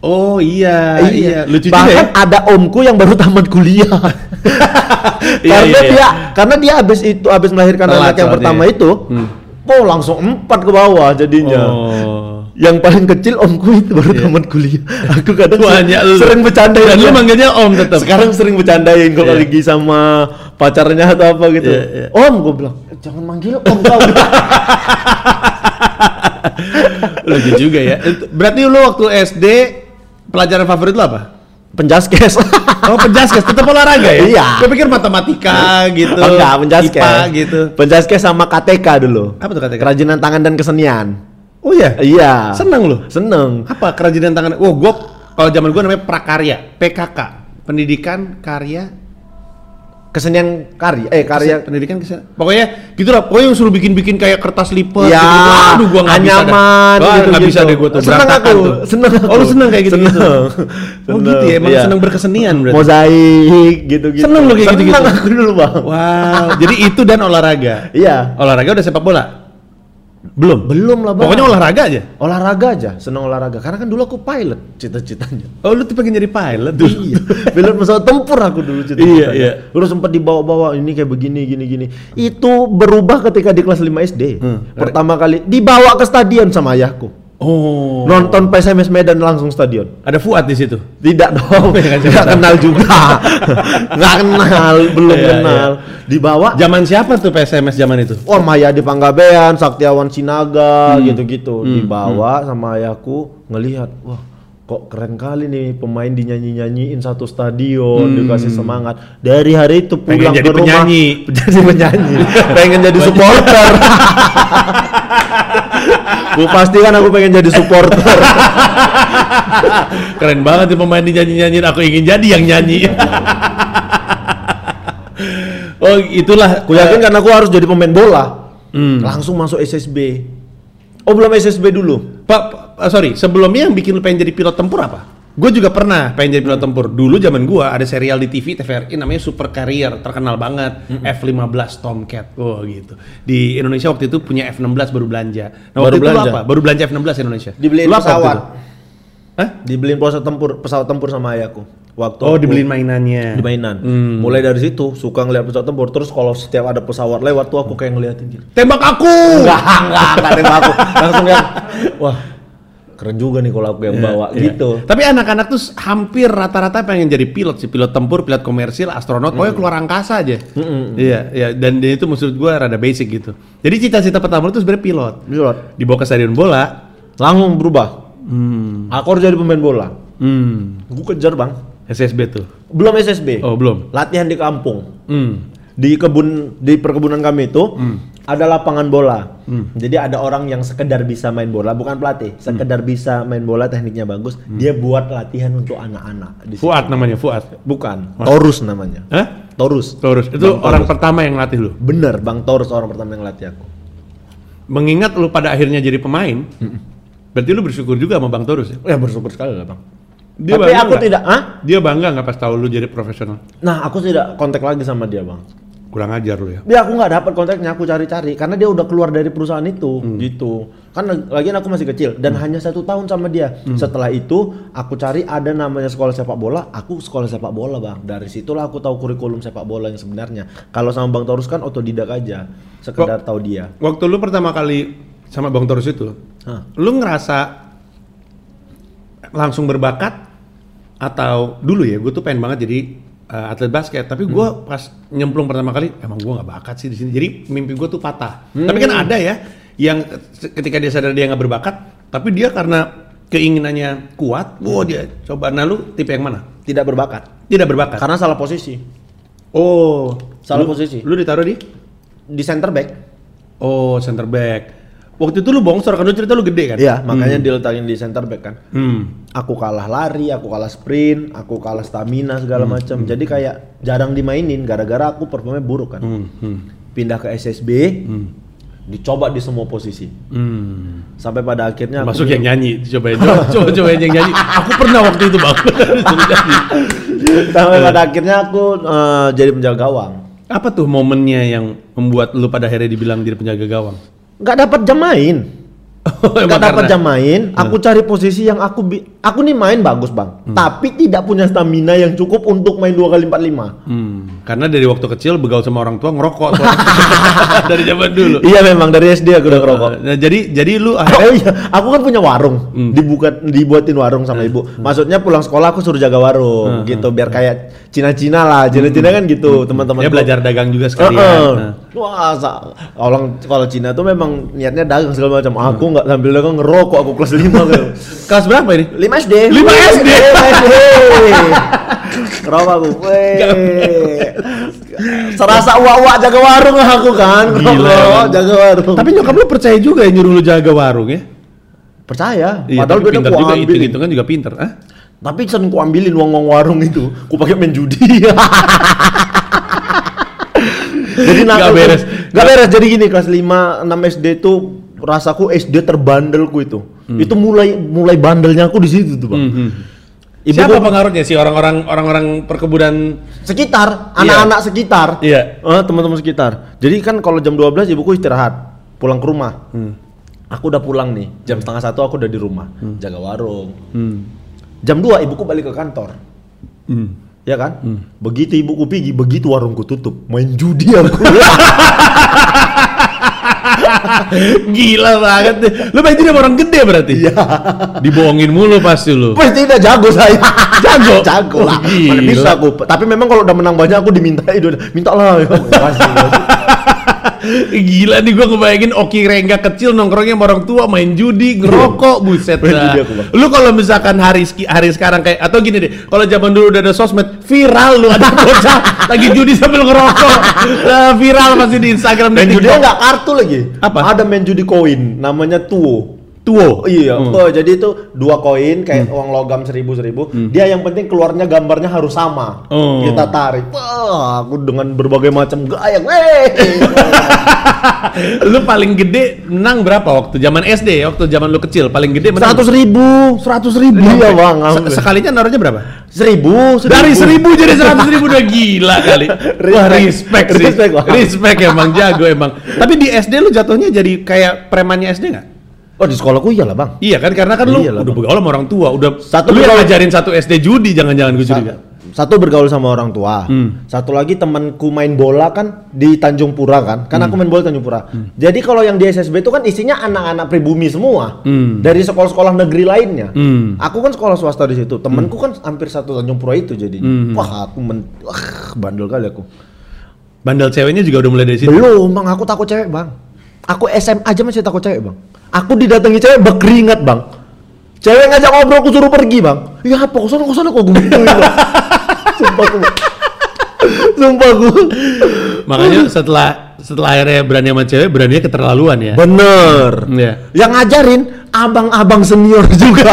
Oh iya, iya, lucu juga Bahkan ya. ada omku yang baru tamat kuliah. Iya, karena iya, iya. dia karena dia habis itu habis melahirkan Telat anak yang pertama itu, Hmm. oh langsung empat ke bawah jadinya. Oh. Yang paling kecil omku itu baru tamat kuliah. Aku kadang Banyak lu. sering bercanda Dan lu manggilnya Om tetap. Sekarang sering bercandain kalau Iya. lagi sama pacarnya atau apa gitu. Iya, iya. Om gue bilang, "Eh, jangan manggil om kau. Lucu juga ya. Berarti lu waktu SD pelajaran favorit lu apa? Penjaskes. Oh penjaskes, tetap olahraga ya? Iya. Gue pikir matematika gitu. Oh, enggak, penjaskes. IPA gitu. Penjaskes sama KTK dulu. Apa tuh KTK? Kerajinan tangan dan kesenian. Oh iya? Iya. Seneng lu? Seneng. Apa kerajinan tangan? Oh, gua kalau zaman gua namanya prakarya, PKK. Pendidikan karya Kesenian karya eh karya pendidikan kesenian. Pokoknya gitu lah, pokoknya yang suruh bikin-bikin kayak kertas lipat Ya, gitu. Aduh, gua nggak bisa dah. anyaman Wah, gitu, bisa gitu. deh gua tuh Seneng aku, tuh. seneng aku. Oh, lu seneng kayak gitu. Seneng. Oh Seneng, gitu ya, emang iya. seneng berkesenian berarti. Mozaik gitu-gitu. Seneng lu kayak Seneng gitu-gitu? aku dulu, Bang. Wow, jadi itu dan olahraga. Iya. Olahraga udah sepak bola? Belum. Belum lah, Bang. Pokoknya olahraga aja. olahraga aja, seneng olahraga. Karena kan dulu aku pilot cita-citanya. Oh, lu tuh pengen jadi pilot dulu. Iya, pilot pesawat tempur aku dulu cita Iya, iya. Dulu sempat dibawa-bawa ini kayak begini gini gini. Itu berubah ketika di kelas 5 SD. Hmm. Pertama kali dibawa ke stadion sama ayahku. Oh. Nonton PSMS Medan langsung stadion. Ada Fuad di situ. Tidak dong, Iya, kan, kenal juga, nggak kenal, belum Iya, kenal. Dibawa, Zaman siapa tuh PSMS zaman itu? wah Maya di Panggabean, Saktiawan Sinaga, Hmm. gitu-gitu. Dibawa sama ayahku ngelihat, wah kok keren kali nih pemain dinyanyi-nyanyiin satu stadion, dikasih semangat. Dari hari itu Hmm. Pengen pulang jadi ke rumah, penyanyi. jadi penyanyi, pengen jadi supporter. Bu pastikan aku pengen jadi supporter. Keren banget tuh pemain di nyanyi-nyanyiin. Aku ingin jadi yang nyanyi. oh, itulah. Aku yakin karena aku harus jadi pemain bola. Hmm. Langsung masuk SSB. Oh belum SSB dulu. Pak, Pak, sorry, sebelumnya yang bikin lu pengen jadi pilot tempur apa? Gue juga pernah pengen jadi pilot tempur. Dulu zaman gua ada serial di TV TVRI namanya Super Carrier, terkenal banget. F15 Tomcat. Oh gitu. Di Indonesia waktu itu punya F16 baru belanja. Nah, Baru waktu itu belanja? apa? Baru belanja F16 Indonesia. Dibeliin Lu pesawat. itu? Hah? Dibeliin pesawat tempur, pesawat tempur sama ayahku. Waktu Oh, dibeliin mainannya. di mainan. Hmm. Mulai dari situ suka ngeliat pesawat tempur. Terus kalau setiap ada pesawat lewat tuh aku kayak ngeliatin gitu. Tembak aku. Enggak, enggak, enggak tembak aku. Langsung yang wah keren juga nih kalau aku yang Iya, bawa iya. gitu. Tapi anak-anak tuh hampir rata-rata pengen jadi pilot sih, pilot tempur, pilot komersil, astronot, pokoknya keluar angkasa aja. Iya, iya. Dan dia itu maksud gua rada basic gitu. Jadi cita-cita pertama lu tuh sebenarnya pilot. Pilot. Dibawa ke stadion bola. Langsung berubah. Hmm. Aku harus jadi pemain bola. Hmm. Aku kejar bang. SSB tuh. Belum SSB. Oh, belum. Latihan di kampung. Hmm. Di kebun di perkebunan kami itu ada lapangan bola. Hmm. Jadi ada orang yang sekedar bisa main bola, bukan pelatih, sekedar bisa main bola tekniknya bagus. Dia buat latihan untuk anak-anak. Fuad namanya, Fuad. Bukan. Torus namanya. Hah? Torus. Terus itu Bang orang Torus. pertama yang latih lu. Bener, Bang Torus orang pertama yang latih aku. Mengingat lu pada akhirnya jadi pemain, berarti lu bersyukur juga sama Bang Torus ya? Ya bersyukur sekali lah bang. Dia Tapi bangga aku nggak? tidak, ah? Dia bangga nggak pas tahu lu jadi profesional? Nah aku tidak kontak lagi sama dia bang. Kurang ajar lu ya. Dia aku nggak dapat kontaknya, aku cari-cari karena dia udah keluar dari perusahaan itu, gitu. Kan lag- lagian aku masih kecil dan hanya satu tahun sama dia. Setelah itu aku cari ada namanya sekolah sepak bola, aku sekolah sepak bola bang. Dari situlah aku tahu kurikulum sepak bola yang sebenarnya. Kalau sama bang Torus kan otodidak aja, sekedar tahu dia. Waktu lu pertama kali sama Bang Torus itu, Hah. lu ngerasa langsung berbakat atau dulu ya, gue tuh pengen banget jadi uh, atlet basket, tapi gue pas nyemplung pertama kali, emang gue nggak bakat sih di sini. Jadi mimpi gue tuh patah. Tapi kan ada ya yang ketika dia sadar dia nggak berbakat, tapi dia karena keinginannya kuat, wah dia coba. Nah lu tipe yang mana? Tidak berbakat Tidak berbakat. karena salah posisi Oh, Salah lu- posisi. Lu ditaruh di? di center back. Oh, center back. Waktu itu lu bongsor kan lu cerita lu gede kan? Iya, makanya diletakin di center back kan. Hmm. aku kalah lari, aku kalah sprint, aku kalah stamina segala macam. Jadi kayak jarang dimainin gara-gara aku performanya buruk kan. Hmm. Hmm. Pindah ke SSB, dicoba di semua posisi. Hmm. Sampai pada akhirnya Masuk yang nyanyi, cobain coba, coba cobain yang nyanyi. Aku pernah waktu itu bang. Sampai pada akhirnya aku eh, jadi penjaga gawang. Apa tuh momennya yang membuat lu pada akhirnya dibilang jadi penjaga gawang? Nggak dapat jam main. Oh, Nggak dapat karena- jam main, aku cari posisi yang aku bi- aku nih main bagus, Bang. Tapi tidak punya stamina yang cukup untuk main dua kali empat lima. Hmm. Karena dari waktu kecil begaul sama orang tua ngerokok dari zaman dulu. Iya memang dari SD aku udah ngerokok. Nah, jadi jadi lu akhirnya Oh iya, aku kan punya warung, dibuka dibuatin warung sama ibu. Maksudnya pulang sekolah aku suruh jaga warung, gitu, biar kayak Cina-Cina lah, Cina-Cina kan gitu, teman-teman. ya belajar dagang juga sekalian. Heeh. Nah. Wah, sa- orang kalau Cina tuh memang niatnya dagang segala macam. Aku nggak sambil dagang ngerokok, aku kelas 5 gitu. Kelas berapa ini? 5 SD. 5 SD. 5 SD. Aku. Weh. Serasa uak-uak jaga warung aku kan. Gila, jaga warung. Tapi nyokap lu percaya juga ya nyuruh lu jaga warung ya? percaya. Iya, Padahal gue udah ku juga itu kan juga pinter. Ah? Tapi sering ku ambilin uang-uang warung itu, ku pakai main judi. jadi Nggak beres. Nggak beres. Jadi gini kelas 5 6 SD tuh rasaku SD terbandelku itu. Itu mulai mulai bandelnya aku di situ tuh, Bang. Hmm. Ibu Siapa gua- pengaruhnya sih orang-orang orang-orang perkebunan? sekitar, Iya. anak-anak sekitar. Iya. Eh, teman-teman sekitar. Jadi kan kalau jam 12 ibuku istirahat, pulang ke rumah. Aku udah pulang nih, jam setengah satu aku udah di rumah, jaga warung. Hmm. Jam 2 ibuku balik ke kantor. Hmm. Ya kan? Begitu ibuku pergi, begitu warungku tutup, main judi aku. Gila banget deh. Lu main jadi sama orang gede berarti? Iya. Dibohongin mulu pasti lu. Pasti udah jago saya. Jago? jago Oh, lah. Mana gila. bisa aku. Tapi memang kalau udah menang banyak aku dimintai udah minta lah. Pasti. Gila nih gua ngebayangin Oki Rengga kecil nongkrongnya sama orang tua main judi, ngerokok, buset dah. Lu kalau misalkan hari hari sekarang kayak atau gini deh, kalau zaman dulu udah ada sosmed, viral lu ada bocah lagi judi sambil ngerokok. Nah, viral pasti di Instagram di judi TikTok. nggak kartu lagi. Apa? Ada main judi koin, namanya tuo. Tuo. Iya, Hmm. oh, jadi itu dua koin kayak uang logam seribu seribu. Dia yang penting keluarnya gambarnya harus sama. Oh. Kita tarik. Wah, aku dengan berbagai macam gaya. Weh. lu paling gede menang berapa waktu zaman SD ya? Waktu zaman lu kecil paling gede menang Seratus ribu. Seratus ribu. Iya bang. Se- sekalinya naruhnya berapa? Seribu, Dari seribu jadi seratus ribu udah gila kali. Wah respect sih. Respect, Bang. Respect emang jago emang. Tapi di SD lu jatuhnya jadi kayak premannya SD nggak? Oh di sekolahku iyalah bang. Iya kan karena kan lu Iyalah, udah Bang. begaul sama orang tua, udah Satu lu yang ngajarin satu SD judi jangan-jangan gue curiga. satu bergaul sama orang tua. Hmm. Satu lagi temanku main bola kan di Tanjung Pura kan. Kan Hmm. aku main bola di Tanjung Pura. Jadi kalau yang di SSB itu kan isinya anak-anak pribumi semua. Hmm. Dari sekolah-sekolah negeri lainnya. Hmm. Aku kan sekolah swasta di situ. Temanku kan hampir satu Tanjung Pura itu jadinya. Hmm. Wah, aku men wah, bandel kali aku. Bandel ceweknya juga udah mulai dari situ. Belum, Bang. Aku takut cewek, Bang. Aku SM aja masih takut cewek, Bang. Aku didatangi cewek berkeringat, Bang. Cewek ngajak ngobrol, aku suruh pergi, Bang. Ya apa, ke sana ke sana kok gue Bang. Sumpah aku. Sumpah aku. Makanya setelah setelah akhirnya berani sama cewek, beraninya keterlaluan ya. Bener. Iya. Yang ngajarin abang-abang senior juga.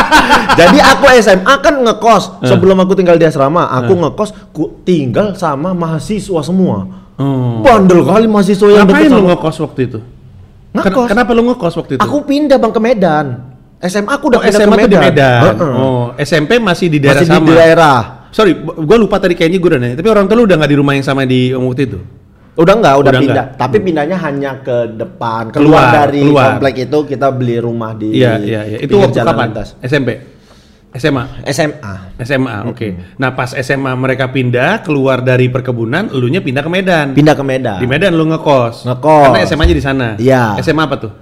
Jadi aku SMA kan ngekos. Eh. Sebelum aku tinggal di asrama, aku ngekos ku tinggal sama mahasiswa semua. Oh. Bandel kali mahasiswa yang Ngapain lu ngekos waktu itu? Ngekos. Kenapa lu ngekos waktu itu? Aku pindah bang ke Medan. SMA aku udah oh, pindah SMA ke tuh di Medan. Medan. Heeh. Oh, SMP masih di daerah Masih sama. di daerah. Sorry, gue lupa tadi kayaknya gue udah nanya. Tapi orang tua lu udah nggak di rumah yang sama di waktu itu? Udah enggak, udah, Udah pindah. enggak. Tapi pindahnya hanya ke depan. Keluar, Keluar, dari keluar. komplek itu kita beli rumah di Iya, iya, iya. Itu waktu kapan? lintas. SMP. SMA. SMA. SMA, oke. Nah, pas SMA mereka pindah keluar dari perkebunan, elunya pindah ke Medan. Pindah ke Medan. Di Medan lu ngekos. Ngekos. Karena SMA-nya di sana. Iya. SMA apa tuh?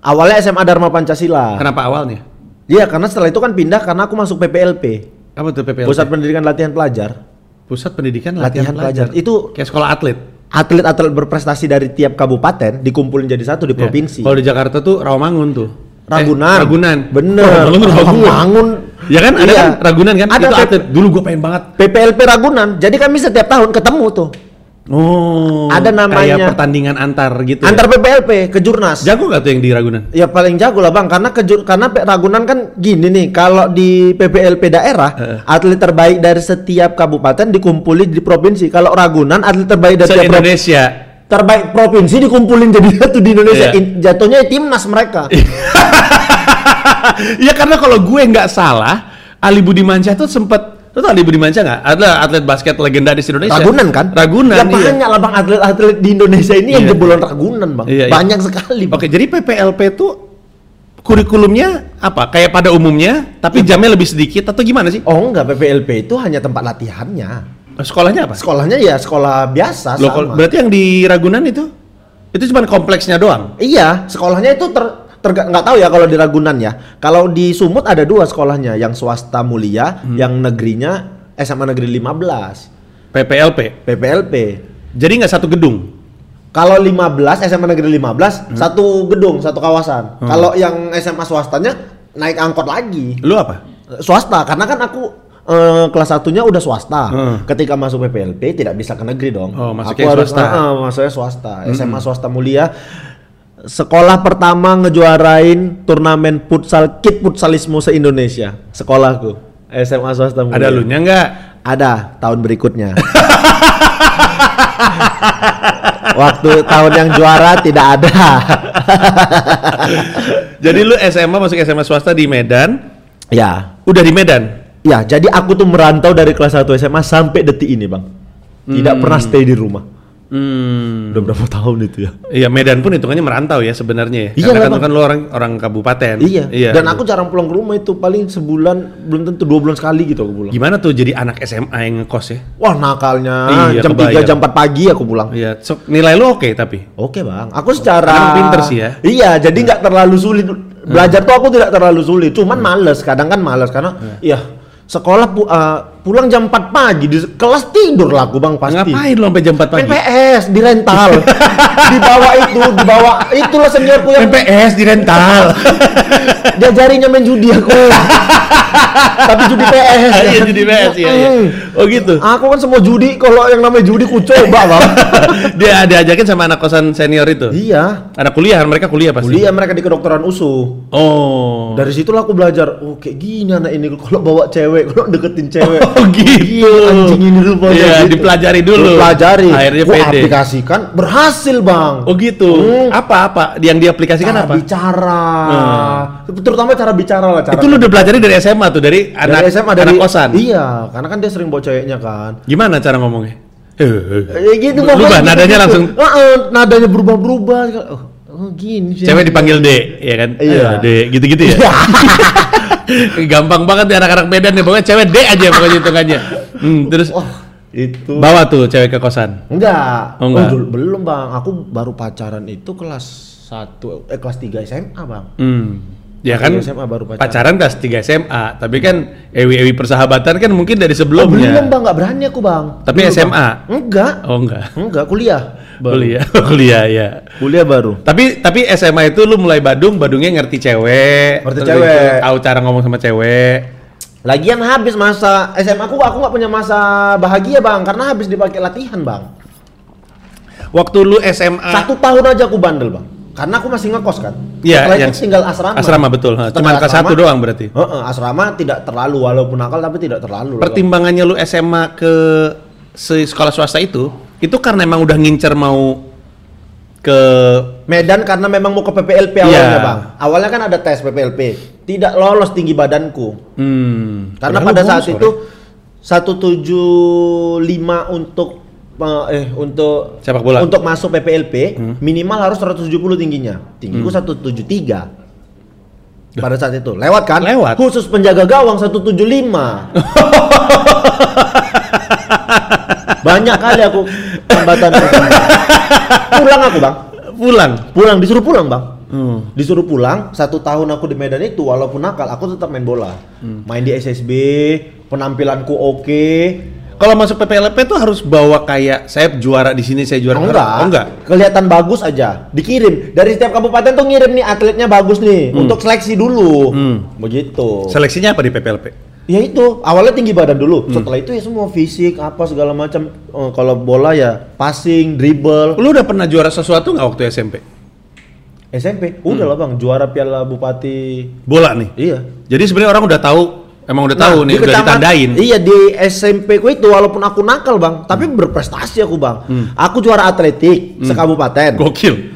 Awalnya SMA Dharma Pancasila. Kenapa awalnya? Iya, karena setelah itu kan pindah karena aku masuk PPLP. Apa tuh PPLP? Pusat Pendidikan Latihan Pelajar. Pusat Pendidikan Latihan Latihan, Pelajar. Pelajar. Itu kayak sekolah atlet. atlet-atlet berprestasi dari tiap kabupaten dikumpulin jadi satu di Ya. provinsi. Kalau di Jakarta tuh Rawamangun tuh. Ragunan. Eh, Ragunan. Bener. Rawamangun, Ragunan. Ragunan. Ya kan ada Iya. kan Ragunan kan? Ada Itu atlet. Dulu gue pengen banget. PPLP Ragunan. Jadi kami setiap tahun ketemu tuh. Oh. Ada namanya- Kayak pertandingan antar gitu. ya? Antar PPLP ke Jurnas. Jago gak tuh yang di Ragunan? Ya paling jago lah bang, karena kejur karena P- Ragunan kan gini nih, kalau di PPLP daerah Heeh. atlet terbaik dari setiap kabupaten dikumpulin di provinsi. Kalau Ragunan atlet terbaik dari Se setiap pro- Indonesia. terbaik provinsi dikumpulin jadi satu di Indonesia. Iya. In- jatuhnya timnas mereka. Iya karena kalau gue nggak salah, Ali Budi Mansyah tuh sempet Lu tau Ali Budi Mansyah nggak? Adalah atlet basket legendaris Indonesia. Ragunan kan? Ragunan. Ya iya. banyak lah bang atlet-atlet di Indonesia ini yang Iya. jebolan Ragunan bang. Iya, iya. banyak sekali. Bang. Oke, jadi PPLP tuh kurikulumnya apa? Kayak pada umumnya, tapi jamnya lebih sedikit atau gimana sih? Oh enggak, PPLP itu hanya tempat latihannya. Sekolahnya apa? Sekolahnya ya sekolah biasa Loh, sama. berarti yang di Ragunan itu itu cuma kompleksnya doang. Iya, sekolahnya itu ter nggak tahu ya kalau di Ragunan ya. Kalau di Sumut ada dua sekolahnya, yang swasta mulia, Hmm. yang negerinya SMA Negeri 15, PPLP. PPLP. Jadi nggak satu gedung. Kalau 15 SMA Negeri 15 Hmm. satu gedung, satu kawasan. Kalau yang SMA swastanya naik angkot lagi. Lu apa? Swasta karena kan aku eh, kelas satunya udah swasta. Hmm. Ketika masuk PPLP tidak bisa ke negeri dong. Oh, aku masuknya harus swasta. Hmm. eh, masuknya swasta. SMA swasta mulia. Sekolah pertama ngejuarain turnamen futsal kit futsalisme se-Indonesia. Sekolahku. SMA swasta mulia. Ada lu nya nggak? Ada tahun berikutnya. Waktu tahun yang juara tidak ada. Jadi lu SMA masuk SMA swasta di Medan, ya, udah di Medan. ya. Jadi aku tuh merantau dari kelas 1 SMA sampai detik ini, bang. Tidak pernah stay di rumah. Hmm. Udah berapa tahun itu ya? Iya Medan pun hitungannya merantau ya sebenarnya ya. Iya Karena kan, kan lu orang orang kabupaten. Iya. Dan aku jarang pulang ke rumah itu paling sebulan belum tentu dua bulan sekali gitu aku pulang. gimana tuh jadi anak SMA yang ngekos ya? Wah nakalnya Iya, jam kebayang. 3 jam 4 pagi aku pulang. Iya, so, nilai lu oke tapi. Oke bang, aku secara Emang pinter sih ya? Iya, jadi nggak terlalu sulit belajar tuh aku tidak terlalu sulit. Cuman males, kadang kan males karena iya sekolah pu- eh, pulang jam 4 pagi di kelas tidur lah aku bang pasti. Ngapain lu sampai jam 4 Main pagi? PS di rental, dibawa itu, dibawa itulah seniorku yang MPS di rental. diajarinya main judi aku. Tapi judi PS. Iya jadi PS ya. iya. Mm. Oh gitu. Aku kan semua judi, kalau yang namanya judi ku coba bang. Dia diajakin sama anak kosan senior itu. iya. Anak kuliah, mereka kuliah pasti. Kuliah mereka di kedokteran USU. Oh. Dari situlah aku belajar, oh kayak gini anak ini kalau bawa cewek, kalau deketin cewek. Oh gitu. Anjing ini rupanya Iya, gitu. dipelajari dulu. Dipelajari. Akhirnya Gua pede. aplikasikan, berhasil bang. Oh gitu. Hmm. Apa-apa? Yang diaplikasikan cara apa? bicara. Hmm. Terutama cara bicara lah. Cara Itu lu udah pelajari dari SMA tuh, dari dari anak SMA anak dari kosan. Iya, karena kan dia sering bawa ceweknya kan. Gimana cara ngomongnya? Eh. Ya gitu Berubah, gitu, nadanya gitu. langsung Heeh, nadanya berubah-berubah. Oh, oh gini sih. Cewek dipanggil D, ya kan? Iya. D, gitu-gitu ya. Gampang banget ya anak-anak Medan ya, pokoknya cewek D aja pokoknya hitungannya. Hmm, terus Wah, itu bawa tuh cewek ke kosan. enggak. Oh, enggak. dulu- belum, Bang. Aku baru pacaran itu kelas 1 eh kelas 3 SMA, Bang. Hmm. Ya kan SMA baru pacaran. pacaran kelas 3 SMA, tapi kan ewi-ewi persahabatan kan mungkin dari Oh, belum, sebelumnya. Bang, enggak berani aku, Bang. Tapi Dulu, SMA? Bang. Enggak. Oh enggak. Enggak, kuliah. Baru. Kuliah, kuliah ya. Kuliah baru. Tapi tapi SMA itu lu mulai badung, badungnya ngerti cewek, Ngerti cewek. tahu cara ngomong sama cewek. Lagian habis masa SMA aku, aku nggak punya masa bahagia bang, karena habis dipakai latihan bang. Waktu lu SMA Satu tahun aja aku bandel bang, karena aku masih ngekos kan. Iya, Setelah yang- itu tinggal asrama. asrama, betul. Ha, cuman kelas satu doang berarti? Heeh, asrama tidak terlalu, walaupun nakal tapi tidak terlalu. Bang. pertimbangannya lu SMA ke se- sekolah swasta itu, itu karena emang udah ngincer mau ke Medan karena memang mau ke PPLP awalnya Iya. bang. Awalnya kan ada tes PPLP, tidak lolos tinggi badanku. hmm, Karena padahal pada saat bongsor itu ya. 175 untuk eh untuk Sepak bola. untuk masuk PPLP minimal harus 170 tingginya. Tinggiku 173. Pada saat itu lewat kan? Lewat. Khusus penjaga gawang 175. Banyak kali aku hambatan. pulang aku bang, pulang. pulang disuruh pulang bang. Hmm. Disuruh pulang satu tahun aku di Medan itu walaupun nakal aku tetap main bola, main di SSB, penampilanku oke. Kalau masuk PPLP tuh harus bawa kayak saya juara di sini, saya juara Oh, enggak. Oh, enggak. Kelihatan bagus aja. Dikirim dari setiap kabupaten tuh ngirim nih atletnya bagus nih untuk seleksi dulu. Hmm. Begitu. Seleksinya apa di PPLP? Ya itu awalnya tinggi badan dulu. Setelah itu ya semua fisik apa segala macam. Eh, kalau bola ya passing, dribble. Lu udah pernah juara sesuatu nggak waktu SMP? SMP udah lah bang juara Piala Bupati. Bola nih. Iya. Jadi sebenarnya orang udah tahu, emang udah tahu Nah, nih, di udah ditandain. Iya di SMP ku itu walaupun aku nakal bang, tapi berprestasi aku bang. Aku juara atletik sekabupaten. Gokil.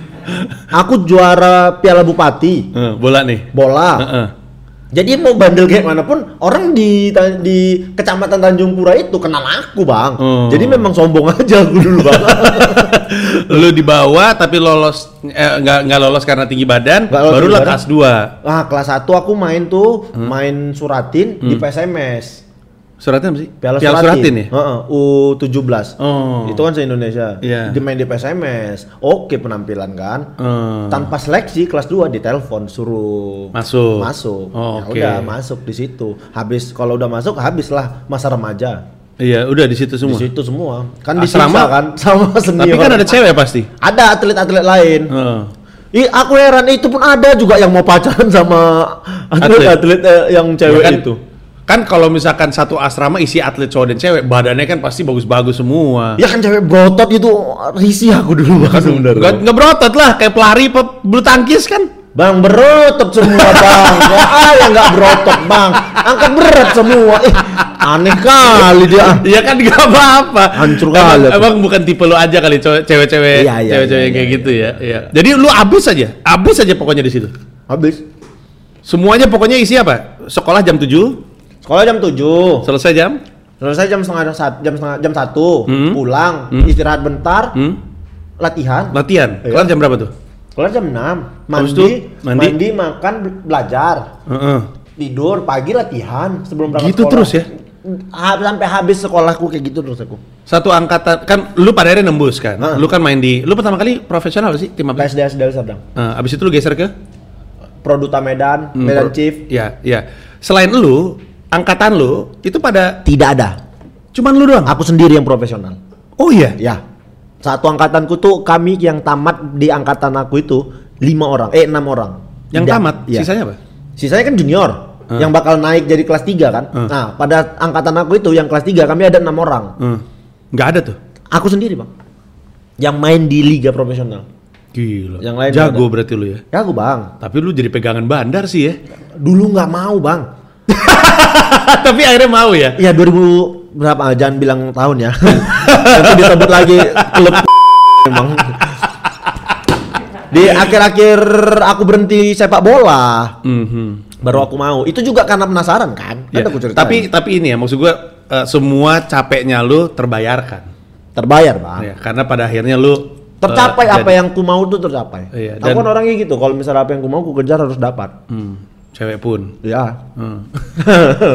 Aku juara Piala Bupati Eh, bola nih. bola. Heeh. Jadi mau bandel kayak mana pun orang di di kecamatan Tanjung Pura itu kenal aku bang. Oh. Jadi memang sombong aja aku dulu bang. lu dibawa tapi lolos eh, nggak nggak lolos karena tinggi badan, barulah tinggi kelas 2. Nah kelas 1 aku main tuh main suratin di PSMS. Suratnya apa sih? Piala, Suratin ya? Heeh, U17. Oh. Itu kan se-Indonesia. Iya. Di main di PSMS. Oke penampilan kan. Eh, Tanpa seleksi kelas 2 ditelepon suruh Masuk. Masuk. Oh, Ya oke. udah masuk di situ. Habis kalau udah masuk habislah masa remaja. Iya, udah di situ semua. Di situ semua. Kan Asrama? disiksa kan sama senior. Tapi kan ada cewek pasti. Ada atlet-atlet lain. Heeh. Ih, aku heran itu pun ada juga yang mau pacaran sama atlet-atlet eh, yang cewek Ya kan, itu. Kan kalau misalkan satu asrama isi atlet cowok dan cewek, badannya kan pasti bagus-bagus semua. Ya kan cewek brotot itu risih aku dulu bang sebenarnya. Nggak, nggak berotot lah, kayak pelari pe- bulu tangkis kan. Bang berotot semua bang. Gak ada nggak berotot bang. Angkat berat semua. Eh, aneh kali dia. Iya kan nggak apa-apa. Hancur emang, kali aku. emang bukan tipe lu aja kali cewek-cewek, Iya, iya, cewek-cewek iya, yang kayak iya, gitu ya. Iya. Jadi lu abis aja, abis aja pokoknya di situ. Habis. Semuanya pokoknya isi apa? Sekolah jam 7, Sekolah jam 7. selesai jam? Selesai jam setengah jam setengah jam 1. Hmm. Pulang, Hmm. istirahat bentar, Hmm? latihan. Latihan. Iya. Kelar jam berapa tuh? Kelar jam 6. Habis Mandi, itu, mandi? mandi, makan, be- belajar. Heeh. Tidur, pagi latihan sebelum berangkat Gitu sekolah. terus ya? Sampai habis sekolahku kayak gitu terus aku. Satu angkatan kan lu pada akhirnya nembus kan. Heeh. Lu kan main di lu pertama kali profesional sih tim apa? PSD Deli Serdang. Nah, abis itu lu geser ke Produta Medan, Hmm, Medan pro- Chief. Ya, ya. Selain lu, angkatan lu itu pada Tidak ada. cuman lu doang. Aku sendiri yang profesional. Oh iya. Ya. Satu angkatanku tuh kami yang tamat di angkatan aku itu lima orang, eh enam orang. Yang Tidak- tamat, iya. sisanya apa? Sisanya kan junior Hmm. yang bakal naik jadi kelas 3 kan. Hmm. Nah, pada angkatan aku itu yang kelas 3 kami ada enam orang. Hmm. Nggak ada tuh. Aku sendiri, Bang. Yang main di liga profesional. Gila. Yang lain Jago ada. berarti lu ya. Ya aku, Bang. Tapi lu jadi pegangan bandar sih ya. Dulu nggak mau, Bang. Tapi akhirnya mau ya. Iya 2000 berapa? Jangan bilang tahun ya. Nanti disebut lagi klub emang. Di akhir-akhir aku berhenti sepak bola, Mhm. baru aku mau. Itu juga karena penasaran kan? Kan Ya, aku ceritain. Tapi tapi ini ya maksud gua eh, semua capeknya lu terbayarkan. terbayar, Bang. Ya, karena pada akhirnya lu Tercapai eh, apa jadi- yang ku mau tuh tercapai. Iya, aku kan orangnya gitu. Kalau misalnya apa yang ku mau ku kejar harus dapat. Hmm. Cewek pun. Ya. Hmm.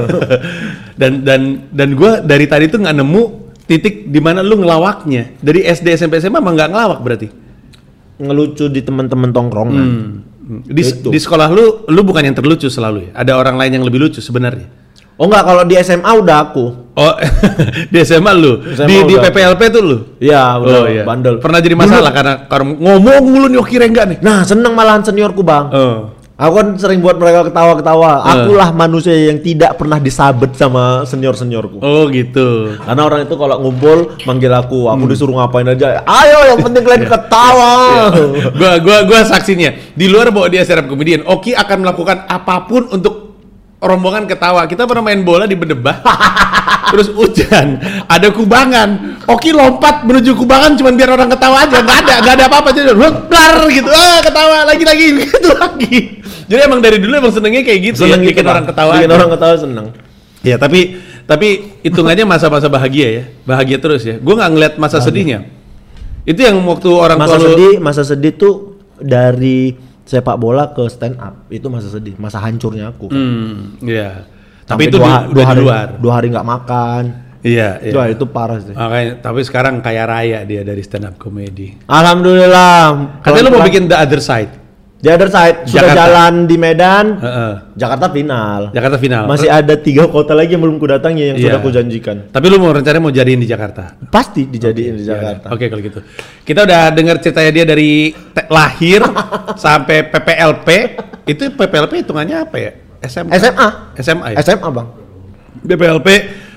dan dan dan gue dari tadi tuh nggak nemu titik di mana lu ngelawaknya. Dari SD SMP SMA emang nggak ngelawak berarti. Ngelucu di teman-teman tongkrongan. Hmm. Di, Itu. di sekolah lu lu bukan yang terlucu selalu ya. Ada orang lain yang lebih lucu sebenarnya. Oh enggak, kalau di SMA udah aku. Oh, di SMA lu. SMA di di. PPLP tuh lu. Iya, udah Oh iya. bandel. Pernah jadi masalah karena karena ngomong mulu nih kira enggak nih. Nah, seneng malahan seniorku, Bang. Oh. Aku kan sering buat mereka ketawa-ketawa. Akulah manusia yang tidak pernah disabet sama senior-seniorku. Oh gitu. Karena orang itu kalau ngumpul manggil aku, aku disuruh ngapain aja. Ayo, yang penting kalian ketawa. gua gua gua saksinya. Di luar bahwa dia stand up comedian, Oki akan melakukan apa pun untuk rombongan ketawa. Kita pernah main bola di Bedebah. Terus hujan, ada kubangan. Oki lompat menuju kubangan cuman biar orang ketawa aja. Nggak ada, nggak ada apa-apa jadi dar gitu. Ah, ketawa lagi lagi gitu lagi. Jadi emang dari dulu emang senengnya kayak gitu Seneng ya, bikin orang ketawa. Bikin aja. orang ketawa seneng. Ya tapi tapi hitungannya masa-masa bahagia ya, bahagia terus ya. Gue nggak ngeliat masa sedihnya. Itu yang waktu orang Masa sedih, masa sedih tuh dari sepak bola ke stand up. Itu masa sedih, masa hancurnya aku. Hmm, iya. Tapi itu dua, dua di hari, luar. Dua hari nggak makan. Iya, iya. Wah, itu parah sih. Makanya, tapi sekarang kaya raya dia dari stand up comedy. Alhamdulillah. Katanya lu mau bikin the other side. The other side sudah Jakarta. jalan di Medan. Heeh. Jakarta final. Jakarta final. Masih ada tiga kota lagi yang belum kudatangi yang Iya. sudah kujanjikan. Tapi lu mau rencananya mau jadiin di Jakarta. Pasti dijadiin di Iya, Jakarta. Oke kalau gitu. Kita udah dengar ceritanya dia dari lahir sampai PPLP. Itu PPLP hitungannya apa ya? SMA. SMA. SMA ya. SMA bang. BPLP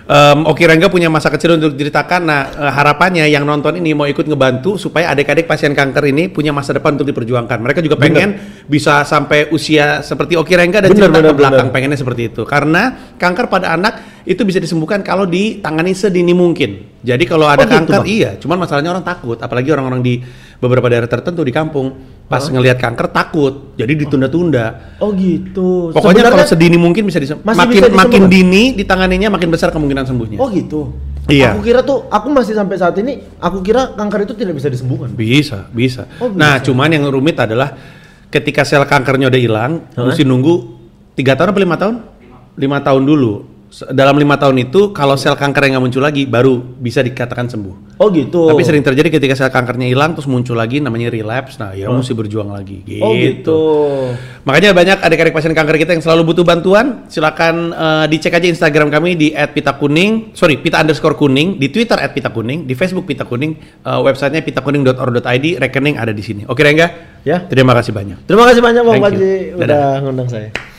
em, Oki Rengga punya masa kecil untuk diceritakan. Nah, eh, harapannya yang nonton ini mau ikut ngebantu supaya adik-adik pasien kanker ini punya masa depan untuk diperjuangkan. Mereka juga pengen bisa sampai usia seperti Oki Rengga dan Bener, cerita bener, ke belakang bener. pengennya seperti itu. Karena kanker pada anak itu bisa disembuhkan kalau ditangani sedini mungkin. Jadi kalau ada Oh, gitu, kanker Bang? iya, cuman masalahnya orang takut, apalagi orang-orang di beberapa daerah tertentu di kampung pas ngelihat kanker takut, jadi ditunda-tunda. Oh gitu. Pokoknya kalau sedini mungkin bisa disem- Masih makin bisa makin disembuhkan? dini ditanganinya makin besar kemungkinan sembuhnya. Oh gitu. Iya. Aku kira tuh, aku masih sampai saat ini, aku kira kanker itu tidak bisa disembuhkan. Bisa, bisa. Oh, bisa. Nah, cuman yang rumit adalah ketika sel kankernya udah hilang, Hah? mesti nunggu tiga tahun atau lima tahun? Lima tahun dulu. Dalam lima tahun itu, kalau sel kanker yang nggak muncul lagi, baru bisa dikatakan sembuh. Oh gitu. Tapi sering terjadi ketika sel kankernya hilang, terus muncul lagi, namanya relapse. Nah, ya mesti berjuang lagi. Gitu. Oh gitu. Makanya banyak adik-adik pasien kanker kita yang selalu butuh bantuan. Silakan eh, dicek aja Instagram kami di @pitakuning, sorry pita underscore kuning, di Twitter @pitakuning, di Facebook pita kuning, eh, websitenya pitakuning.or.id, rekening ada di sini. Oke Rengga? Ya. Terima kasih banyak. Terima kasih banyak Bang Dadah. udah ngundang saya.